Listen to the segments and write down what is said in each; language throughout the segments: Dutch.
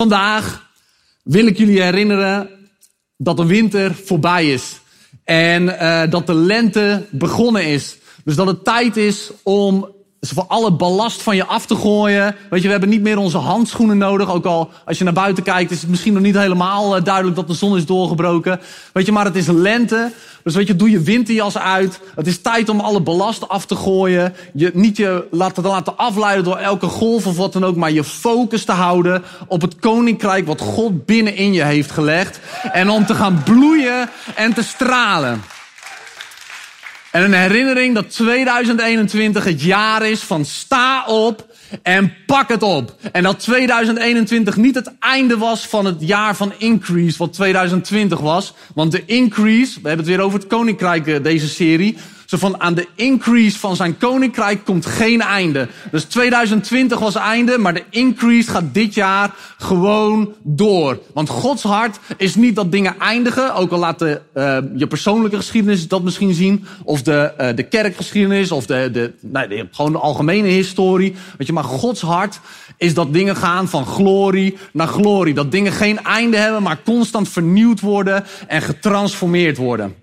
Vandaag wil ik jullie herinneren dat de winter voorbij is. En uh, dat de lente begonnen is. Dus dat het tijd is om voor alle ballast van je af te gooien. Weet je, we hebben niet meer onze handschoenen nodig. Ook al als je naar buiten kijkt, is het misschien nog niet helemaal uh, duidelijk dat de zon is doorgebroken. Weet je, maar het is lente. Dus weet je, doe je winterjas uit. Het is tijd om alle ballast af te gooien. Je niet je laten, laten afleiden door elke golf of wat dan ook. Maar je focus te houden op het koninkrijk wat God binnenin je heeft gelegd. En om te gaan bloeien en te stralen. En een herinnering dat 2021 het jaar is van sta op en pak het op. En dat 2021 niet het einde was van het jaar van increase, wat 2020 was. Want de increase, we hebben het weer over het koninkrijk eh, deze serie. Zo van aan de increase van zijn koninkrijk komt geen einde. Dus 2020 was einde, maar de increase gaat dit jaar gewoon door. Want Gods hart is niet dat dingen eindigen. Ook al laat de, uh, je persoonlijke geschiedenis dat misschien zien. Of de, uh, de kerkgeschiedenis. Of de, de, nee, de, gewoon de algemene historie. Weet je, maar Gods hart is dat dingen gaan van glorie naar glorie. Dat dingen geen einde hebben, maar constant vernieuwd worden en getransformeerd worden.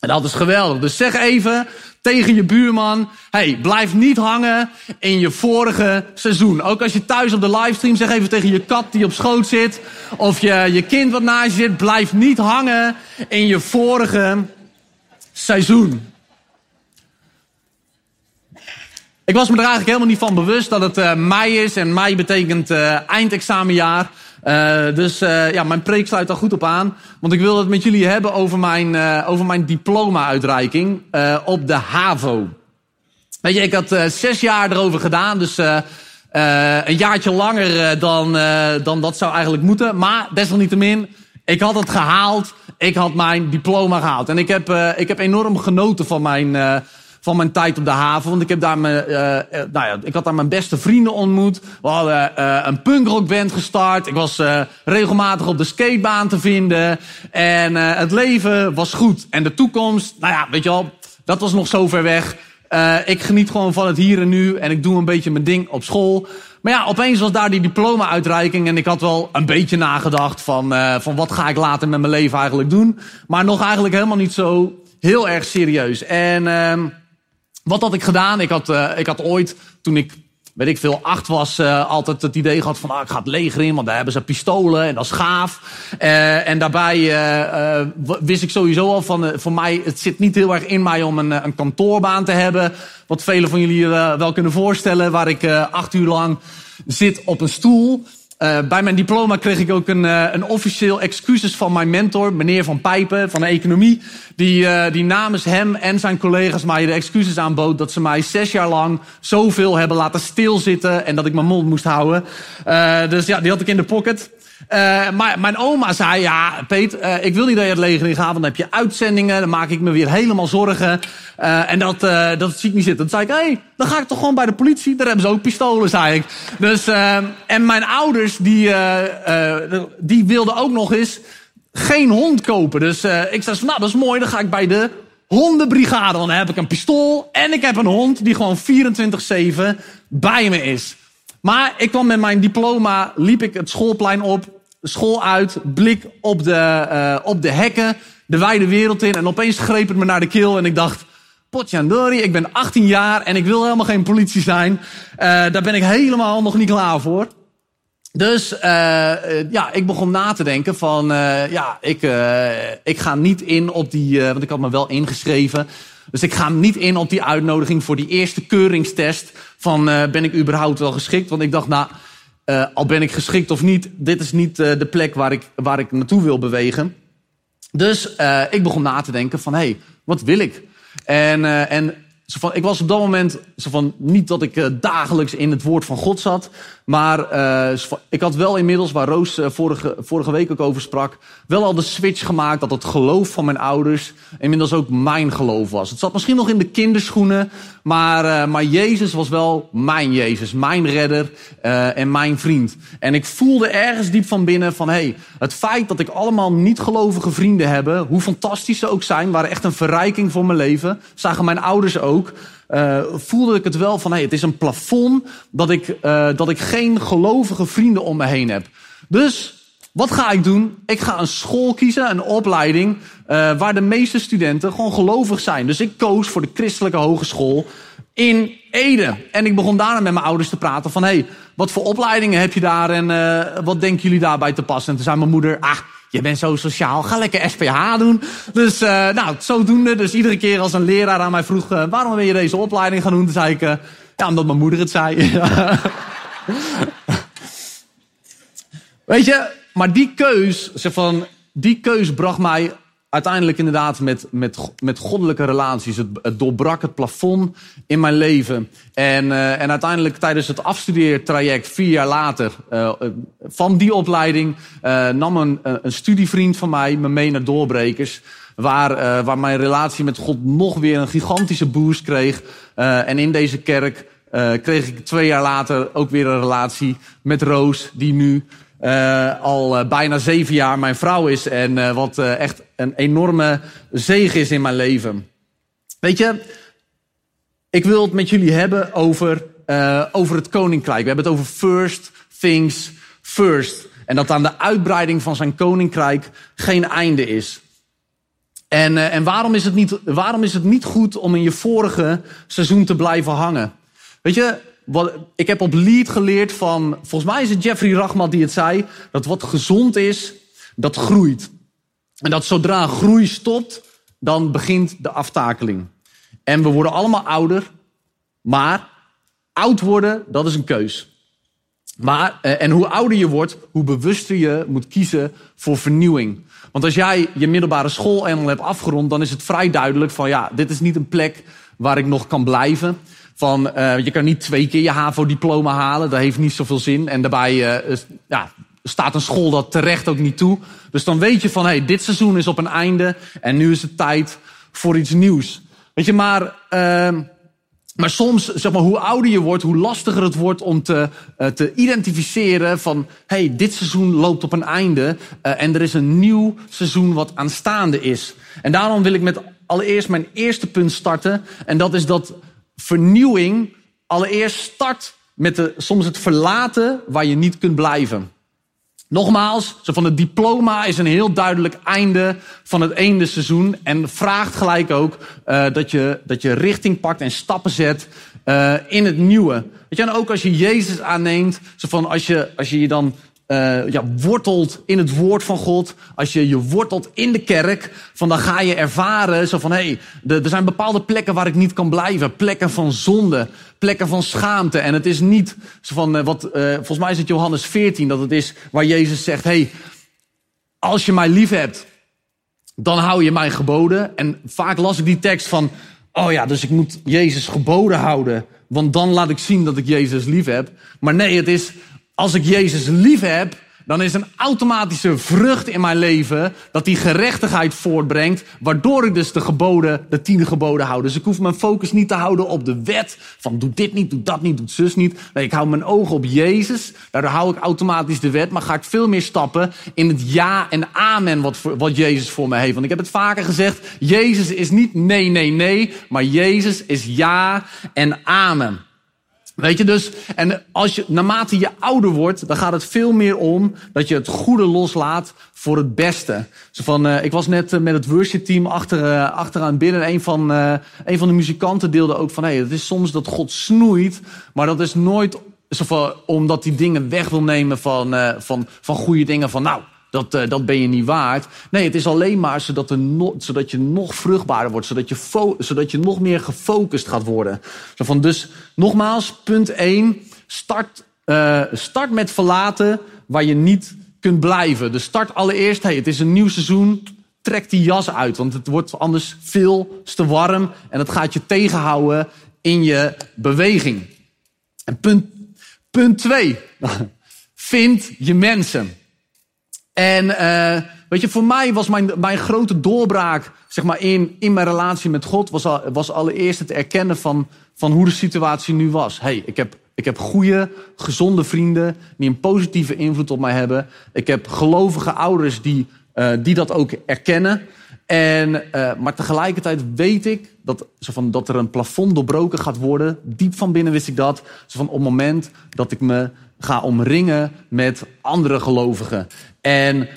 En dat is geweldig. Dus zeg even tegen je buurman: hey, blijf niet hangen in je vorige seizoen. Ook als je thuis op de livestream, zeg even tegen je kat die op schoot zit. Of je, je kind wat naast je zit: blijf niet hangen in je vorige seizoen. Ik was me er eigenlijk helemaal niet van bewust dat het uh, mei is. En mei betekent uh, eindexamenjaar. Uh, dus uh, ja, mijn preek sluit daar goed op aan. Want ik wil het met jullie hebben over mijn, uh, over mijn diploma-uitreiking op de HAVO. Weet je, ik had zes jaar erover gedaan. Dus een jaartje langer dan, dan dat zou eigenlijk moeten. Maar desalniettemin, ik had het gehaald. Ik had mijn diploma gehaald. En ik heb, ik heb enorm genoten van mijn van mijn tijd op de haven. Want ik, heb daar mijn, uh, nou ja, ik had daar mijn beste vrienden ontmoet. We hadden uh, een punkrockband gestart. Ik was uh, regelmatig op de skatebaan te vinden. En het leven was goed. En de toekomst, nou ja, weet je wel, dat was nog zo ver weg. ik geniet gewoon van het hier en nu. En ik doe een beetje mijn ding op school. Maar ja, opeens was daar die diploma-uitreiking. En ik had wel een beetje nagedacht van, van wat ga ik later met mijn leven eigenlijk doen. Maar nog eigenlijk helemaal niet zo heel erg serieus. En ehm, wat had ik gedaan? Ik had, uh, ik had ooit, toen ik, weet ik veel, acht was, uh, altijd het idee gehad van, ah, ik ga het leger in, want daar hebben ze pistolen en dat is gaaf. Uh, en daarbij wist ik sowieso al van, voor mij, het zit niet heel erg in mij om een, een kantoorbaan te hebben. Wat velen van jullie wel kunnen voorstellen, waar ik acht uur lang zit op een stoel. Uh, bij mijn diploma kreeg ik ook een, uh, een officieel excuses van mijn mentor, meneer Van Pijpen van de economie. Die, uh, die namens hem en zijn collega's mij de excuses aanbood dat ze mij zes jaar lang zoveel hebben laten stilzitten en dat ik mijn mond moest houden. dus ja, die had ik in de pocket. Uh, maar mijn oma zei, ja, Peet, uh, ik wil niet dat je het leger in gaat, want dan heb je uitzendingen, dan maak ik me weer helemaal zorgen. Uh, en dat, dat zie ik niet zitten. Toen zei ik, hé, hey, dan ga ik toch gewoon bij de politie, daar hebben ze ook pistolen, zei ik. Dus, en mijn ouders, die, die wilden ook nog eens geen hond kopen. Dus ik zei, nou, dat is mooi, dan ga ik bij de hondenbrigade, want dan heb ik een pistool en ik heb een hond die gewoon 24-7 bij me is. Maar ik kwam met mijn diploma, liep ik het schoolplein op, school uit, blik op de, uh, op de hekken, de wijde wereld in. En opeens greep het me naar de keel en ik dacht, potjandori, ik ben 18 jaar en ik wil helemaal geen politie zijn. Uh, daar ben ik helemaal nog niet klaar voor. Dus uh, ja, ik begon na te denken van, ja, ik, ik ga niet in op die, want ik had me wel ingeschreven. Dus ik ga niet in op die uitnodiging voor die eerste keuringstest van uh, ben ik überhaupt wel geschikt? Want ik dacht, nou, uh, al ben ik geschikt of niet, dit is niet uh, de plek waar ik, waar ik naartoe wil bewegen. Dus ik begon na te denken van, hé, hey, wat wil ik? En, en zo van, ik was op dat moment zo van, niet dat ik uh, dagelijks in het woord van God zat. Maar uh, ik had wel inmiddels, waar Roos uh, vorige, vorige week ook over sprak, wel al de switch gemaakt dat het geloof van mijn ouders inmiddels ook mijn geloof was. Het zat misschien nog in de kinderschoenen, maar, maar Jezus was wel mijn Jezus, mijn redder en mijn vriend. En ik voelde ergens diep van binnen van, hey, het feit dat ik allemaal niet gelovige vrienden heb, hoe fantastisch ze ook zijn, waren echt een verrijking voor mijn leven. Zagen mijn ouders ook uh, voelde ik het wel van, hey, het is een plafond dat ik, uh, dat ik geen gelovige vrienden om me heen heb. Dus wat ga ik doen? Ik ga een school kiezen, een opleiding, uh, waar de meeste studenten gewoon gelovig zijn. Dus ik koos voor de christelijke hogeschool in Ede. En ik begon daarna met mijn ouders te praten van, hey, wat voor opleidingen heb je daar en wat denken jullie daarbij te passen? En toen zei mijn moeder, ah, je bent zo sociaal, ga lekker SPH doen. Dus, uh, nou, zodoende. Dus iedere keer als een leraar aan mij vroeg, uh, waarom ben je deze opleiding gaan doen? Toen zei ik, uh, ja, omdat mijn moeder het zei. Weet je, maar die keus, van, die keus bracht mij uiteindelijk inderdaad met, met, met goddelijke relaties. Het, het doorbrak het plafond in mijn leven. En, uh, en uiteindelijk tijdens het afstudeertraject, vier jaar later, uh, van die opleiding, uh, nam een, een studievriend van mij me mee naar Doorbrekers. Waar, waar mijn relatie met God nog weer een gigantische boost kreeg. en in deze kerk kreeg ik twee jaar later ook weer een relatie met Roos, die nu al bijna zeven jaar mijn vrouw is. En wat echt een enorme zegen is in mijn leven. Weet je, ik wil het met jullie hebben over, over het koninkrijk. We hebben het over first things first. En dat aan de uitbreiding van zijn koninkrijk geen einde is. En, en waarom, is het niet, waarom is het niet goed om in je vorige seizoen te blijven hangen? Weet je, ik heb op lead geleerd van, volgens mij is het Jeffrey Rachmat die het zei, dat wat gezond is, dat groeit. En dat zodra groei stopt, dan begint de aftakeling. En we worden allemaal ouder, maar oud worden, dat is een keus. Maar, eh, en hoe ouder je wordt, hoe bewuster je moet kiezen voor vernieuwing. Want als jij je middelbare school eenmaal hebt afgerond, dan is het vrij duidelijk van ja, dit is niet een plek waar ik nog kan blijven. Van, uh, je kan niet twee keer je HAVO-diploma halen. Dat heeft niet zoveel zin. En daarbij uh, ja, staat een school dat terecht ook niet toe. Dus dan weet je van, hey, dit seizoen is op een einde. En nu is het tijd voor iets nieuws. Weet je, maar... Uh, maar soms, zeg maar, hoe ouder je wordt, hoe lastiger het wordt om te, uh, te identificeren van, hey, dit seizoen loopt op een einde uh, en er is een nieuw seizoen wat aanstaande is. En daarom wil ik met allereerst mijn eerste punt starten. En dat is dat vernieuwing allereerst start met de, soms het verlaten waar je niet kunt blijven. Nogmaals, zo van het diploma is een heel duidelijk einde van het ene seizoen. En vraagt gelijk ook uh, dat, je, dat je richting pakt en stappen zet uh, in het nieuwe. Weet je, en ook als je Jezus aanneemt, zo van als je, als je je dan uh, ja, wortelt in het woord van God, als je je wortelt in de kerk, van dan ga je ervaren zo van, hé, hey, er zijn bepaalde plekken waar ik niet kan blijven. Plekken van zonde, plekken van schaamte. En het is niet zo van, uh, wat, uh, volgens mij is het Johannes 14, dat het is waar Jezus zegt, hé, hey, als je mij lief hebt, dan hou je mijn geboden. En vaak las ik die tekst van, oh ja, dus ik moet Jezus geboden houden, want dan laat ik zien dat ik Jezus lief heb. Maar nee, het is, als ik Jezus lief heb, dan is een automatische vrucht in mijn leven dat die gerechtigheid voortbrengt, waardoor ik dus de geboden, de tiende geboden hou. Dus ik hoef mijn focus niet te houden op de wet van doe dit niet, doe dat niet, doe zus niet. Nee, ik hou mijn ogen op Jezus, daardoor hou ik automatisch de wet, maar ga ik veel meer stappen in het ja en amen wat, wat Jezus voor me heeft. Want ik heb het vaker gezegd, Jezus is niet nee, nee, nee, maar Jezus is ja en amen. Weet je dus, en als je, naarmate je ouder wordt, dan gaat het veel meer om dat je het goede loslaat voor het beste. Zo van, uh, ik was net uh, met het worship team achter, uh, achteraan binnen. Een van, een van de muzikanten deelde ook van, hé, hey, het is soms dat God snoeit, maar dat is nooit zo van, omdat hij dingen weg wil nemen van, van, van goede dingen. Van, nou, dat, uh, dat ben je niet waard. Nee, het is alleen maar zodat, er zodat je nog vruchtbaarder wordt. Zodat je, zodat je nog meer gefocust gaat worden. Zo van, dus nogmaals, punt 1. Start, uh, start met verlaten waar je niet kunt blijven. Dus start allereerst, hey, het is een nieuw seizoen. Trek die jas uit, want het wordt anders veel te warm. En het gaat je tegenhouden in je beweging. En punt, punt 2. Vind je mensen. En uh, weet je, voor mij was mijn, mijn grote doorbraak, zeg maar, in, in mijn relatie met God, was, was allereerst het erkennen van, van hoe de situatie nu was. hey, ik heb, ik heb goede, gezonde vrienden die een positieve invloed op mij hebben. Ik heb gelovige ouders die, uh, die dat ook erkennen. En, uh, maar tegelijkertijd weet ik dat, zo van, dat er een plafond doorbroken gaat worden. Diep van binnen wist ik dat. Zo van, op het moment dat ik me ga omringen met andere gelovigen. En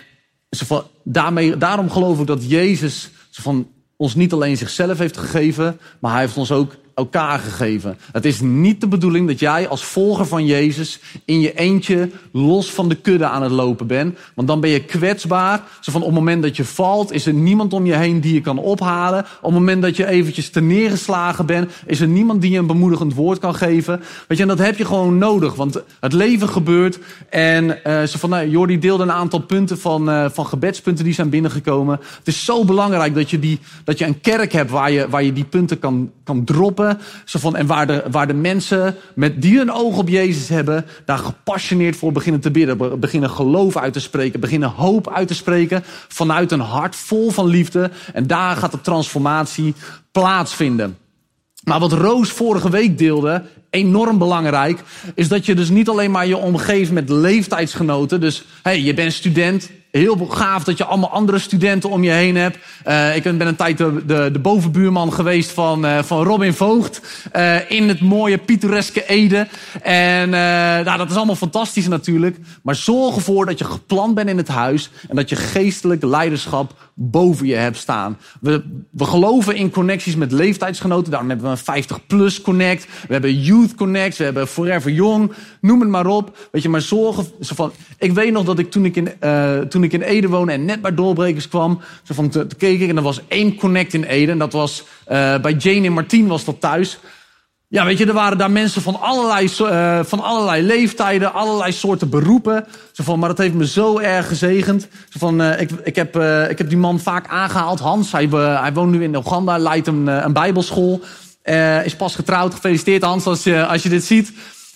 zo van, daarmee, daarom geloof ik dat Jezus zo van, ons niet alleen zichzelf heeft gegeven, maar hij heeft ons ook elkaar gegeven. Het is niet de bedoeling dat jij als volger van Jezus in je eentje los van de kudde aan het lopen bent. Want dan ben je kwetsbaar. Zo van op het moment dat je valt, is er niemand om je heen die je kan ophalen. Op het moment dat je eventjes te neergeslagen bent, is er niemand die je een bemoedigend woord kan geven. Weet je, en dat heb je gewoon nodig. Want het leven gebeurt. En uh, zo van, nou, Jordi deelde een aantal punten van, uh, van gebedspunten die zijn binnengekomen. Het is zo belangrijk dat je, die, dat je een kerk hebt waar je, waar je die punten kan, kan droppen zo van, en waar de, waar de mensen met die een oog op Jezus hebben, daar gepassioneerd voor beginnen te bidden. Beginnen geloof uit te spreken. Beginnen hoop uit te spreken. Vanuit een hart vol van liefde. En daar gaat de transformatie plaatsvinden. Maar wat Roos vorige week deelde, enorm belangrijk, is dat je dus niet alleen maar je omgeeft met leeftijdsgenoten. Dus hey, je bent student, heel gaaf dat je allemaal andere studenten om je heen hebt. Uh, ik ben een tijd de, de, bovenbuurman geweest van, uh, van Robin Voogd. Uh, in het mooie pittoreske Ede. En nou, dat is allemaal fantastisch natuurlijk. Maar zorg ervoor dat je gepland bent in het huis. En dat je geestelijk leiderschap boven je hebt staan. We, we geloven in connecties met leeftijdsgenoten. Daarom hebben we een 50 plus connect. We hebben Youth Connect. We hebben Forever Young. Noem het maar op. Weet je, maar zorgen van. Ik weet nog dat ik toen ik in, toen ik in Ede woonde en net bij Doorbrekers kwam, zo van te, te ik en er was één connect in Ede. En dat was uh, bij Jane en Martien was dat thuis. Ja, weet je, er waren daar mensen van allerlei, uh, van allerlei leeftijden, allerlei soorten beroepen. Zo van, maar dat heeft me zo erg gezegend. Zo van, uh, ik, ik, heb, ik heb die man vaak aangehaald. Hans, hij, hij woont nu in Oeganda, leidt een, een bijbelschool. is pas getrouwd. Gefeliciteerd Hans, als je, als je dit ziet.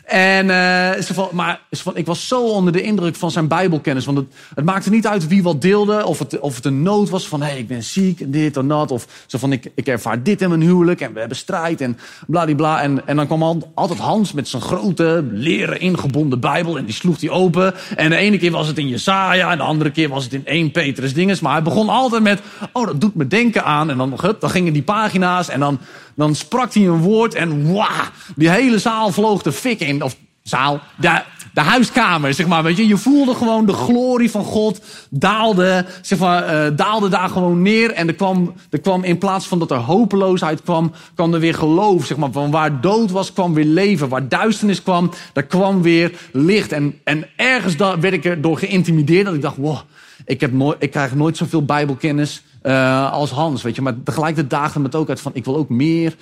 En uh, ze van, maar van, ik was zo onder de indruk van zijn Bijbelkennis. Want het, het maakte niet uit wie wat deelde. Of het, of het een nood was van: hé, hey, ik ben ziek en dit en dat. Of zo van: ik, ik ervaar dit in mijn huwelijk en we hebben strijd en bladibla. En, en dan kwam altijd Hans met zijn grote, leren ingebonden Bijbel. En die sloeg hij open. En de ene keer was het in Jesaja. En de andere keer was het in 1 Petrus dinges. Maar hij begon altijd met: oh, dat doet me denken aan. En dan, hup, dan gingen die pagina's. En dan, dan sprak hij een woord. En wauw, die hele zaal vloog de fik in of zaal, de, de huiskamer, zeg maar. Weet je, je voelde gewoon de glorie van God daalde, zeg maar, uh, daalde daar gewoon neer. En er kwam, er kwam in plaats van dat er hopeloosheid kwam, kwam er weer geloof, zeg maar. Van waar dood was, kwam weer leven. Waar duisternis kwam, daar kwam weer licht. En, en ergens werd ik er door geïntimideerd dat ik dacht, wow, ik, heb nooit, ik krijg nooit zoveel bijbelkennis als Hans, weet je. Maar tegelijkertijd daagde het ook uit van, ik wil ook meer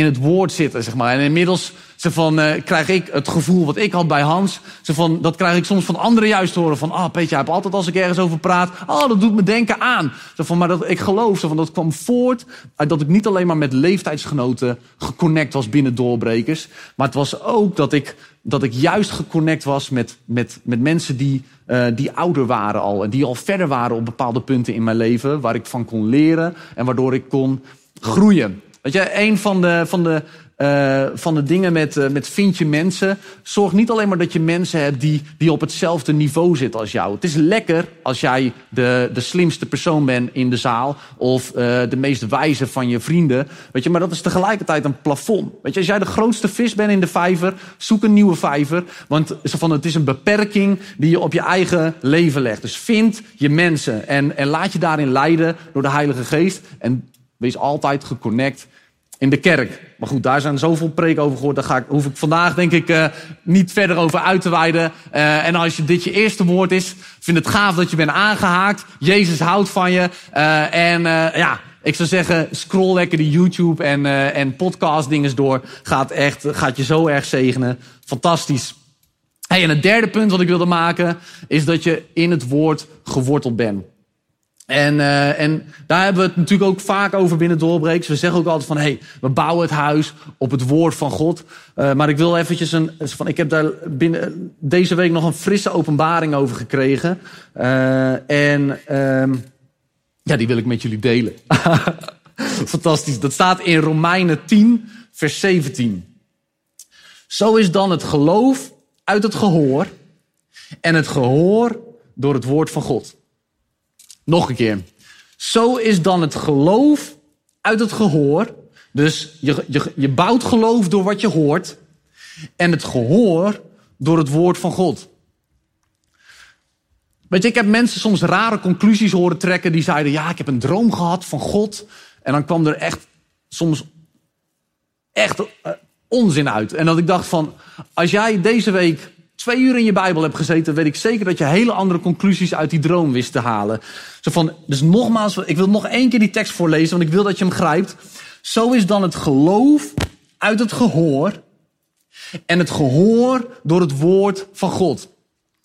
in het woord zitten, zeg maar. En inmiddels ze van, uh, krijg ik het gevoel wat ik had bij Hans. Ze van, dat krijg ik soms van anderen juist horen. Van, ah, oh, Peetje, hebt altijd als ik ergens over praat. Oh, dat doet me denken aan. Ze van, maar dat, ik geloof, ze van, dat kwam voort uit dat ik niet alleen maar met leeftijdsgenoten geconnect was binnen doorbrekers. Maar het was ook dat ik, dat ik juist geconnect was met, met, met mensen die, uh, die ouder waren al. En die al verder waren op bepaalde punten in mijn leven. Waar ik van kon leren en waardoor ik kon groeien. Weet je, een van de, van de, uh, van de dingen met, uh, met vind je mensen. Zorg niet alleen maar dat je mensen hebt die, die op hetzelfde niveau zitten als jou. Het is lekker als jij de, de slimste persoon bent in de zaal. Of uh, de meest wijze van je vrienden. Weet je, maar dat is tegelijkertijd een plafond. Weet je, als jij de grootste vis bent in de vijver, zoek een nieuwe vijver. Want van, het is een beperking die je op je eigen leven legt. Dus vind je mensen en, en laat je daarin leiden door de Heilige Geest. En Wees altijd geconnect in de kerk. Maar goed, daar zijn zoveel preken over gehoord. Daar ga ik, hoef ik vandaag denk ik uh, niet verder over uit te wijden. Uh, en als dit je eerste woord is, vind het gaaf dat je bent aangehaakt. Jezus houdt van je. Uh, en ja, ik zou zeggen, scroll lekker de YouTube en, en podcast dinges door. Gaat echt, gaat je zo erg zegenen. Fantastisch. Hey, en het derde punt wat ik wilde maken, is dat je in het woord geworteld bent. En, uh, en daar hebben we het natuurlijk ook vaak over binnen Doorbreeks. We zeggen ook altijd van, hé, hey, we bouwen het huis op het woord van God. Uh, maar ik wil eventjes een, van, ik heb daar binnen deze week nog een frisse openbaring over gekregen. Uh, en um, ja, die wil ik met jullie delen. Fantastisch. Dat staat in Romeinen 10, vers 17. Zo is dan het geloof uit het gehoor en het gehoor door het woord van God. Nog een keer. Zo is dan het geloof uit het gehoor. Dus je, je, je bouwt geloof door wat je hoort. En het gehoor door het woord van God. Weet je, ik heb mensen soms rare conclusies horen trekken. Die zeiden, ja, ik heb een droom gehad van God. En dan kwam er echt soms echt uh, onzin uit. En dat ik dacht van, als jij deze week twee uur in je Bijbel hebt gezeten, weet ik zeker dat je hele andere conclusies uit die droom wist te halen. Zo van, dus nogmaals, ik wil nog één keer die tekst voorlezen, want ik wil dat je hem grijpt. Zo is dan het geloof uit het gehoor en het gehoor door het woord van God.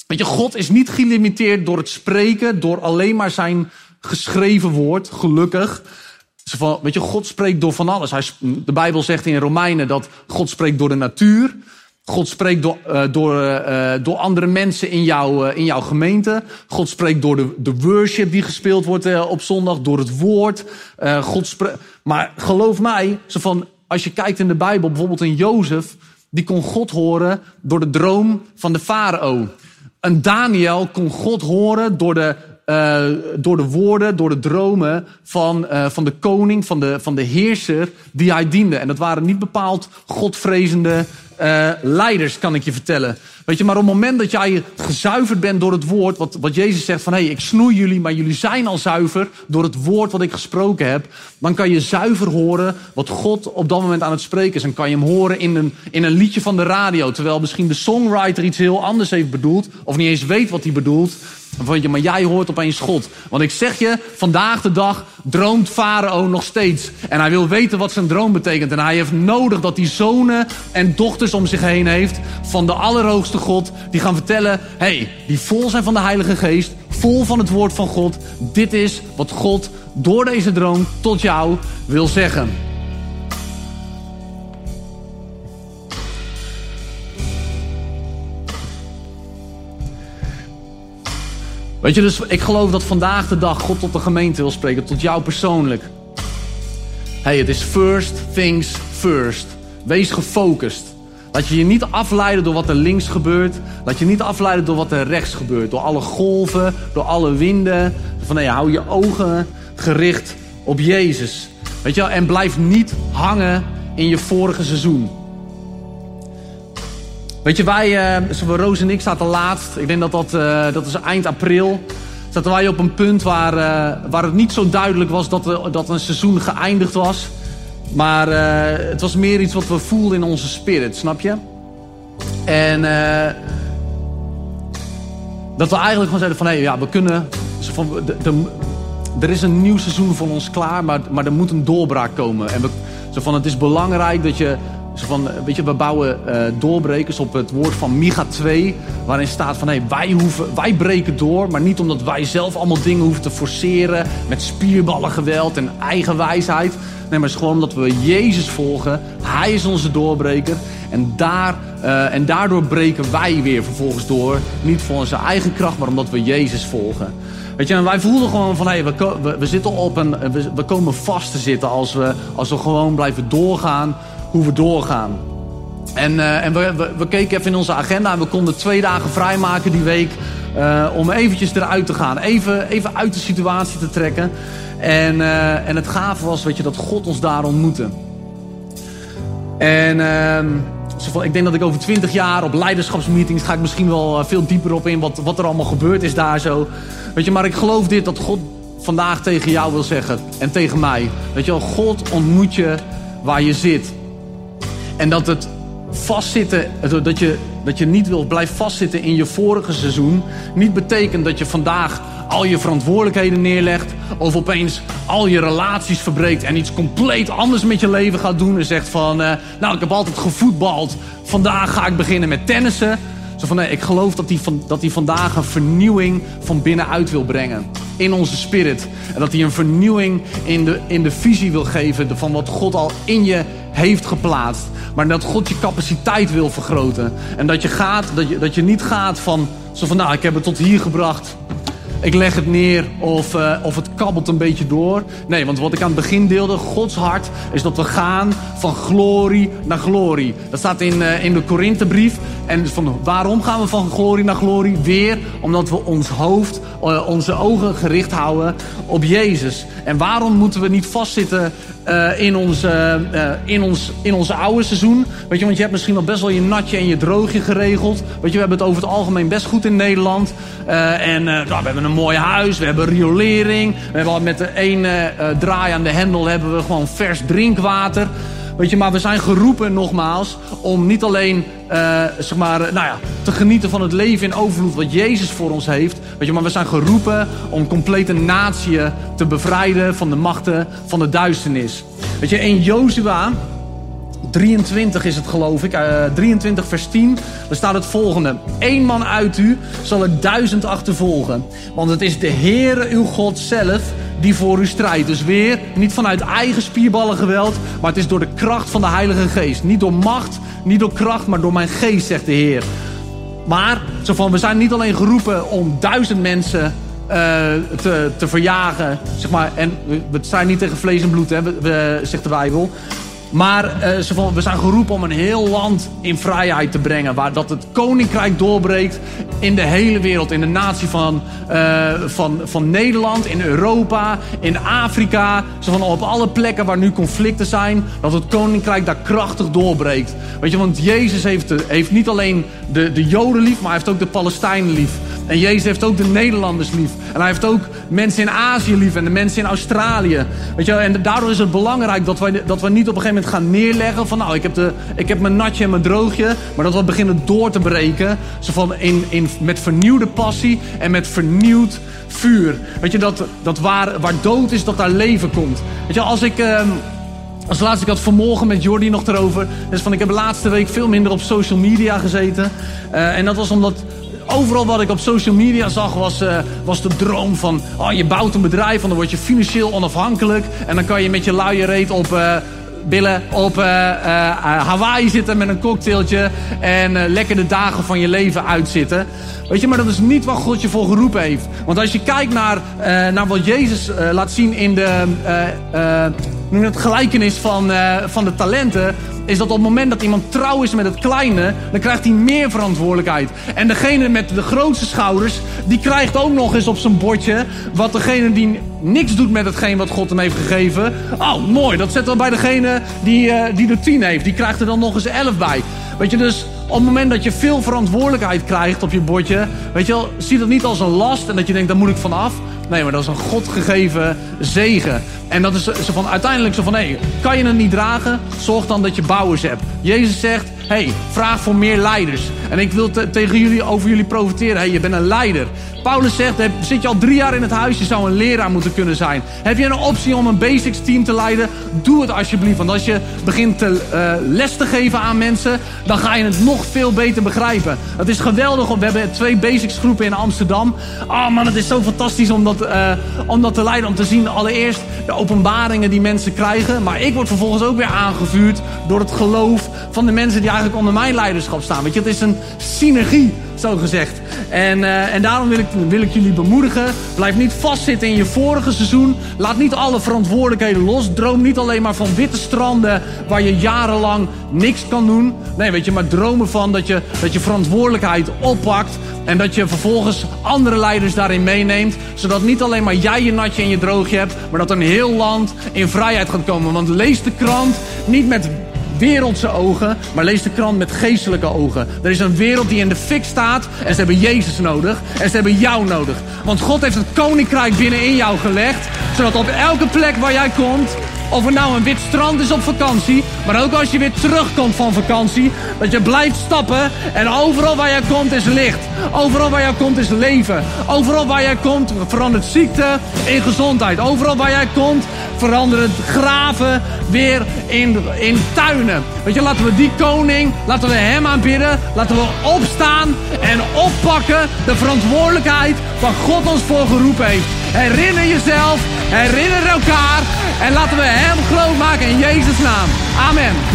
Weet je, God is niet gelimiteerd door het spreken, door alleen maar zijn geschreven woord, gelukkig. Weet je, God spreekt door van alles. De Bijbel zegt in Romeinen dat God spreekt door de natuur. God spreekt door, uh, door, uh, door andere mensen in, jou, uh, in jouw gemeente. God spreekt door de, de worship die gespeeld wordt op zondag, door het woord. God spreekt, maar geloof mij, zo van, als je kijkt in de Bijbel, bijvoorbeeld in Jozef, die kon God horen door de droom van de farao. Een Daniel kon God horen door de, uh, door de woorden, door de dromen van, uh, van de koning, van de, van de heerser die hij diende. En dat waren niet bepaald godvrezende uh, leiders, kan ik je vertellen. Weet je, maar op het moment dat jij gezuiverd bent door het woord, wat, wat Jezus zegt van hé, hey, ik snoei jullie, maar jullie zijn al zuiver door het woord wat ik gesproken heb, dan kan je zuiver horen wat God op dat moment aan het spreken is. En kan je hem horen in een, in een liedje van de radio, terwijl misschien de songwriter iets heel anders heeft bedoeld, of niet eens weet wat hij bedoelt. Je, maar jij hoort opeens God. Want ik zeg je, vandaag de dag droomt Farao nog steeds. En hij wil weten wat zijn droom betekent. En hij heeft nodig dat hij zonen en dochters om zich heen heeft van de Allerhoogste God. Die gaan vertellen, hey, die vol zijn van de Heilige Geest, vol van het woord van God. Dit is wat God door deze droom tot jou wil zeggen. Weet je, dus ik geloof dat vandaag de dag God tot de gemeente wil spreken, tot jou persoonlijk. Hey, het is first things first. Wees gefocust. Laat je je niet afleiden door wat er links gebeurt. Laat je niet afleiden door wat er rechts gebeurt. Door alle golven, door alle winden. Van nee, hou je ogen gericht op Jezus. Weet je wel? En blijf niet hangen in je vorige seizoen. Weet je, wij, uh, Roos en ik zaten laatst, ik denk dat dat, uh, dat is eind april, zaten wij op een punt waar, uh, waar het niet zo duidelijk was dat, dat een seizoen geëindigd was. Maar het was meer iets wat we voelden in onze spirit, snap je? En dat we eigenlijk gewoon zeiden van, hé, hey, ja, we kunnen, van, de, de, er is een nieuw seizoen voor ons klaar, maar, maar er moet een doorbraak komen. En we, zo van, het is belangrijk dat je zo van, weet je, we bouwen uh, doorbrekers op het woord van Micha 2. Waarin staat van hey, wij, hoeven, wij breken door. Maar niet omdat wij zelf allemaal dingen hoeven te forceren. Met spierballengeweld en eigen wijsheid. Nee, maar het is gewoon omdat we Jezus volgen. Hij is onze doorbreker. En, daar, uh, en daardoor breken wij weer vervolgens door. Niet voor onze eigen kracht, maar omdat we Jezus volgen. Weet je, en wij voelden gewoon van, hé, we, we, we, zitten op een, we, we komen vast te zitten als we, als we gewoon blijven doorgaan hoe we doorgaan. En, uh, en we, we, keken even in onze agenda en we konden twee dagen vrijmaken die week uh, om eventjes eruit te gaan. Even, even uit de situatie te trekken. En, uh, en het gave was, weet je, dat God ons daar ontmoette. En ik denk dat ik over twintig jaar op leiderschapsmeetings ga ik misschien wel veel dieper op in wat, wat er allemaal gebeurd is daar zo. Weet je, maar ik geloof dit dat God vandaag tegen jou wil zeggen en tegen mij. Weet je wel, God ontmoet je waar je zit. En dat het vastzitten, dat je, dat je niet wil blijven vastzitten in je vorige seizoen, niet betekent dat je vandaag al je verantwoordelijkheden neerlegt of opeens al je relaties verbreekt en iets compleet anders met je leven gaat doen en zegt van, uh, nou ik heb altijd gevoetbald, vandaag ga ik beginnen met tennissen. Zo van, nee, ik geloof dat hij, van, dat hij vandaag een vernieuwing van binnenuit wil brengen. In onze spirit. En dat hij een vernieuwing in de, in de visie wil geven van wat God al in je heeft geplaatst. Maar dat God je capaciteit wil vergroten. En dat je, gaat, dat je, dat je niet gaat van, zo van, nou, ik heb het tot hier gebracht. Ik leg het neer of, uh, of het kabbelt een beetje door. Nee, want wat ik aan het begin deelde, Gods hart, is dat we gaan van glorie naar glorie. Dat staat in, uh, in de Korinthebrief. En van, waarom gaan we van glorie naar glorie? Weer omdat we ons hoofd, uh, onze ogen gericht houden op Jezus. En waarom moeten we niet vastzitten uh, in, ons, uh, in, ons, in ons oude seizoen? Weet je, want je hebt misschien al best wel je natje en je droogje geregeld. Weet je, we hebben het over het algemeen best goed in Nederland. en nou, we hebben een mooi huis, we hebben riolering. We hebben met de ene draai aan de hendel hebben we gewoon vers drinkwater. Weet je, maar we zijn geroepen nogmaals om niet alleen uh, zeg maar, nou ja, te genieten van het leven in overvloed wat Jezus voor ons heeft. Weet je, maar we zijn geroepen om complete natie te bevrijden van de machten van de duisternis. Weet je, in Jozua 23 is het geloof ik, uh, 23 vers 10, daar staat het volgende. Eén man uit u zal er duizend achtervolgen. Want het is de Heere uw God zelf die voor u strijdt. Dus weer niet vanuit eigen spierballen geweld, maar het is door de kracht van de Heilige Geest. Niet door macht, niet door kracht, maar door mijn geest, zegt de Heer. Maar zo van, we zijn niet alleen geroepen om duizend mensen uh, te, te verjagen. Zeg maar, en we zijn niet tegen vlees en bloed, hè, zegt de Bijbel. Maar uh, ze we zijn geroepen om een heel land in vrijheid te brengen. Waar dat het koninkrijk doorbreekt in de hele wereld. In de natie van, uh, van, van Nederland, in Europa, in Afrika. Zo van op alle plekken waar nu conflicten zijn. Dat het koninkrijk daar krachtig doorbreekt. Weet je, want Jezus heeft, heeft niet alleen de, de Joden lief, maar hij heeft ook de Palestijnen lief. En Jezus heeft ook de Nederlanders lief. En hij heeft ook mensen in Azië lief en de mensen in Australië. Weet je, en daardoor is het belangrijk dat we, dat we niet op een gegeven moment gaan neerleggen van nou, ik heb, de, ik heb mijn natje en mijn droogje. Maar dat we beginnen door te breken. Zo van in, in, met vernieuwde passie en met vernieuwd vuur. Weet je, dat, dat waar, waar dood is, dat daar leven komt. Weet je, als ik... Uh, als laatste, ik had vanmorgen met Jordi nog erover. Dus van, ik heb de laatste week veel minder op social media gezeten. Uh, en dat was omdat overal wat ik op social media zag was, uh, was de droom van... Oh, je bouwt een bedrijf en dan word je financieel onafhankelijk. En dan kan je met je luie reet op... Uh, billen op uh, Hawaii zitten met een cocktailtje en lekker de dagen van je leven uitzitten. Weet je, maar dat is niet wat God je voor geroepen heeft. Want als je kijkt naar, naar wat Jezus laat zien in de noem het gelijkenis van, van de talenten, is dat op het moment dat iemand trouw is met het kleine, dan krijgt hij meer verantwoordelijkheid. En degene met de grootste schouders, die krijgt ook nog eens op zijn bordje wat degene die niks doet met hetgeen wat God hem heeft gegeven. Oh, mooi, dat zet dan bij degene die, uh, die de tien heeft. Die krijgt er dan nog eens elf bij. Weet je, dus op het moment dat je veel verantwoordelijkheid krijgt op je bordje, weet je wel, zie dat niet als een last en dat je denkt, daar moet ik vanaf. Nee, maar dat is een God gegeven zegen. En dat is zo van uiteindelijk zo van, hé, kan je het niet dragen? Zorg dan dat je bouwers hebt. Jezus zegt, hé, hey, vraag voor meer leiders. En ik wil tegen jullie over jullie profiteren. Hey, je bent een leider. Paulus zegt, zit je al drie jaar in het huis, je zou een leraar moeten kunnen zijn. Heb je een optie om een basics team te leiden? Doe het alsjeblieft. Want als je begint te, uh, les te geven aan mensen, dan ga je het nog veel beter begrijpen. Het is geweldig. We hebben twee basics groepen in Amsterdam. Oh man, het is zo fantastisch om dat, uh, om dat te leiden. Om te zien allereerst de openbaringen die mensen krijgen. Maar ik word vervolgens ook weer aangevuurd door het geloof van de mensen die eigenlijk onder mijn leiderschap staan. Weet je, het is een synergie zo gezegd. En, uh, en daarom wil ik, wil ik jullie bemoedigen. Blijf niet vastzitten in je vorige seizoen. Laat niet alle verantwoordelijkheden los. Droom niet alleen maar van witte stranden waar je jarenlang niks kan doen. Nee, weet je, maar dromen van dat je, dat je verantwoordelijkheid oppakt. En dat je vervolgens andere leiders daarin meeneemt. Zodat niet alleen maar jij je natje en je droogje hebt. Maar dat een heel land in vrijheid gaat komen. Want lees de krant niet met wereldse ogen, maar lees de krant met geestelijke ogen. Er is een wereld die in de fik staat en ze hebben Jezus nodig en ze hebben jou nodig. Want God heeft het koninkrijk binnenin jou gelegd, zodat op elke plek waar jij komt, of het nou een wit strand is op vakantie, maar ook als je weer terugkomt van vakantie, dat je blijft stappen en overal waar jij komt is licht. Overal waar jij komt is leven. Overal waar jij komt verandert ziekte in gezondheid. Overal waar jij komt verandert graven weer in, in tuinen. Weet je, laten we die koning, laten we hem aanbidden, laten we opstaan en oppakken de verantwoordelijkheid waar God ons voor geroepen heeft. Herinner jezelf, herinner elkaar en laten we hem groot maken in Jezus' naam. Amen.